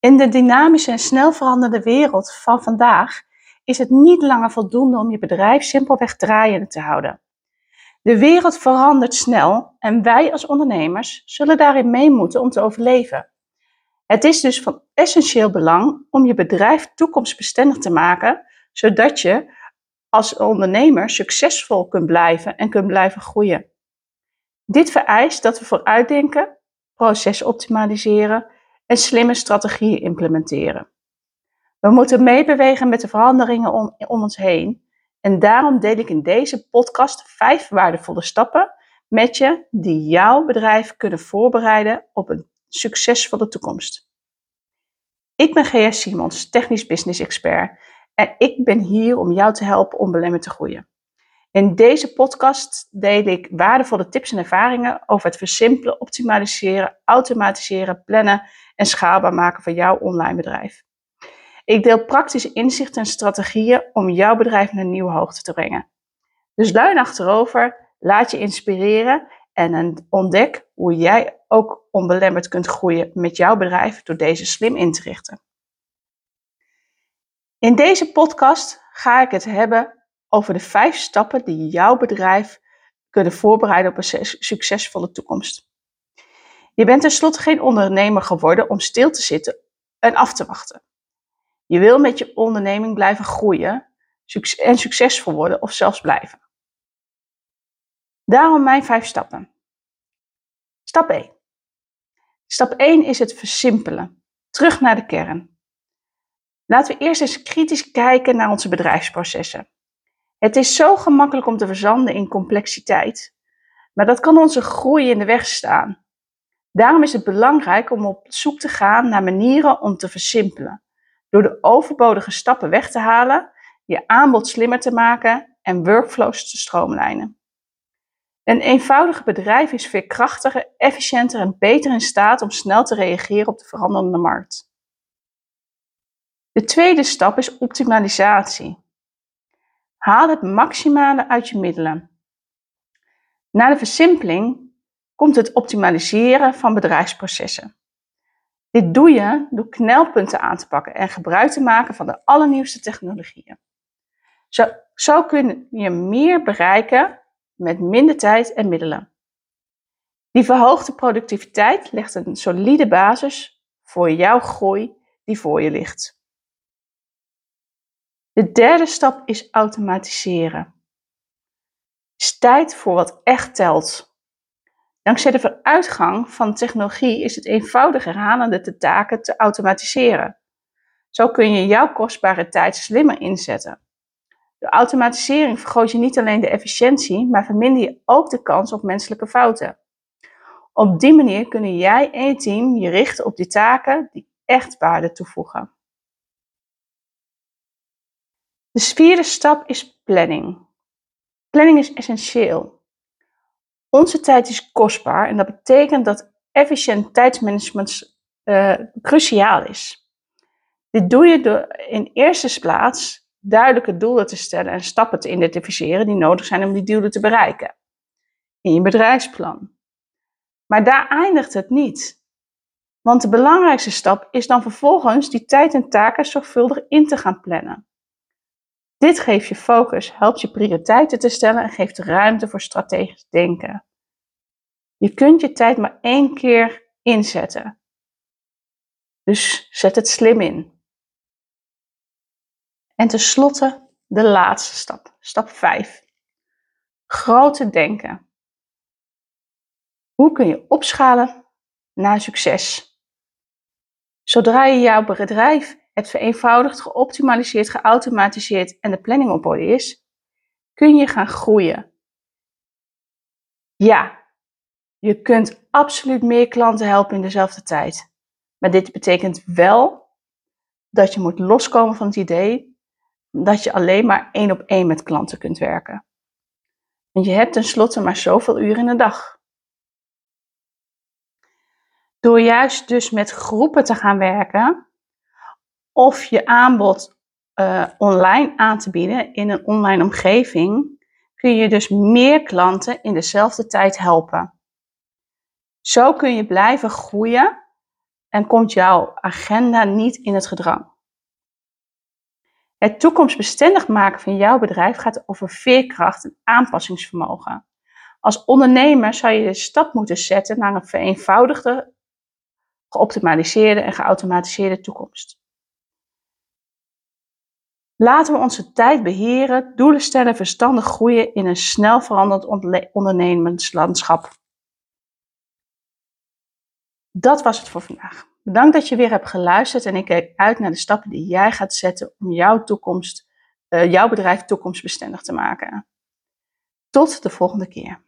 In de dynamische en snel veranderende wereld van vandaag is het niet langer voldoende om je bedrijf simpelweg draaiende te houden. De wereld verandert snel en wij als ondernemers zullen daarin mee moeten om te overleven. Het is dus van essentieel belang om je bedrijf toekomstbestendig te maken, zodat je als ondernemer succesvol kunt blijven en kunt blijven groeien. Dit vereist dat we vooruitdenken, proces optimaliseren en slimme strategieën implementeren. We moeten meebewegen met de veranderingen om, om ons heen en daarom deel ik in deze podcast vijf waardevolle stappen met je die jouw bedrijf kunnen voorbereiden op een succesvolle toekomst. Ik ben G.S. Simons, technisch business expert en ik ben hier om jou te helpen om belemmerd te groeien. In deze podcast deel ik waardevolle tips en ervaringen over het versimpelen, optimaliseren, automatiseren, plannen en schaalbaar maken van jouw online bedrijf. Ik deel praktische inzichten en strategieën om jouw bedrijf naar een nieuwe hoogte te brengen. Dus luin achterover, laat je inspireren en ontdek hoe jij ook onbelemmerd kunt groeien met jouw bedrijf door deze slim in te richten. In deze podcast ga ik het hebben over de vijf stappen die jouw bedrijf kunnen voorbereiden op een succesvolle toekomst. Je bent tenslotte geen ondernemer geworden om stil te zitten en af te wachten. Je wil met je onderneming blijven groeien en succesvol worden of zelfs blijven. Daarom mijn vijf stappen. Stap 1. Stap 1 is het versimpelen. Terug naar de kern. Laten we eerst eens kritisch kijken naar onze bedrijfsprocessen. Het is zo gemakkelijk om te verzanden in complexiteit, maar dat kan onze groei in de weg staan. Daarom is het belangrijk om op zoek te gaan naar manieren om te versimpelen, door de overbodige stappen weg te halen, je aanbod slimmer te maken en workflows te stroomlijnen. Een eenvoudig bedrijf is veerkrachtiger, efficiënter en beter in staat om snel te reageren op de veranderende markt. De tweede stap is optimalisatie. Haal het maximale uit je middelen. Na de versimpeling komt het optimaliseren van bedrijfsprocessen. Dit doe je door knelpunten aan te pakken en gebruik te maken van de allernieuwste technologieën. Zo, kun je meer bereiken met minder tijd en middelen. Die verhoogde productiviteit legt een solide basis voor jouw groei die voor je ligt. De derde stap is automatiseren. Het is tijd voor wat echt telt. Dankzij de vooruitgang van technologie is het eenvoudig herhalende de taken te automatiseren. Zo kun je jouw kostbare tijd slimmer inzetten. De automatisering vergroot je niet alleen de efficiëntie, maar verminder je ook de kans op menselijke fouten. Op die manier kunnen jij en je team je richten op die taken die echt waarde toevoegen. De vierde stap is planning. Planning is essentieel. Onze tijd is kostbaar en dat betekent dat efficiënt tijdsmanagement uh, cruciaal is. Dit doe je door in eerste plaats duidelijke doelen te stellen en stappen te identificeren die nodig zijn om die doelen te bereiken. In je bedrijfsplan. Maar daar eindigt het niet. Want de belangrijkste stap is dan vervolgens die tijd en taken zorgvuldig in te gaan plannen. Dit geeft je focus, helpt je prioriteiten te stellen en geeft ruimte voor strategisch denken. Je kunt je tijd maar één keer inzetten. Dus zet het slim in. En tenslotte de laatste stap, stap 5. Grote denken. Hoe kun je opschalen naar succes? Zodra je jouw bedrijf het vereenvoudigd, geoptimaliseerd, geautomatiseerd en de planning op orde is, kun je gaan groeien. Ja, je kunt absoluut meer klanten helpen in dezelfde tijd. Maar dit betekent wel dat je moet loskomen van het idee dat je alleen maar één op één met klanten kunt werken. Want je hebt tenslotte maar zoveel uren in de dag. Door juist dus met groepen te gaan werken, of je aanbod uh, online aan te bieden in een online omgeving, kun je dus meer klanten in dezelfde tijd helpen. Zo kun je blijven groeien en komt jouw agenda niet in het gedrang. Het toekomstbestendig maken van jouw bedrijf gaat over veerkracht en aanpassingsvermogen. Als ondernemer zou je de stap moeten zetten naar een vereenvoudigde, geoptimaliseerde en geautomatiseerde toekomst. Laten we onze tijd beheren, doelen stellen, verstandig groeien in een snel veranderend ondernemerslandschap. Dat was het voor vandaag. Bedankt dat je weer hebt geluisterd en ik kijk uit naar de stappen die jij gaat zetten om jouw toekomst, uh, jouw bedrijf toekomstbestendig te maken. Tot de volgende keer.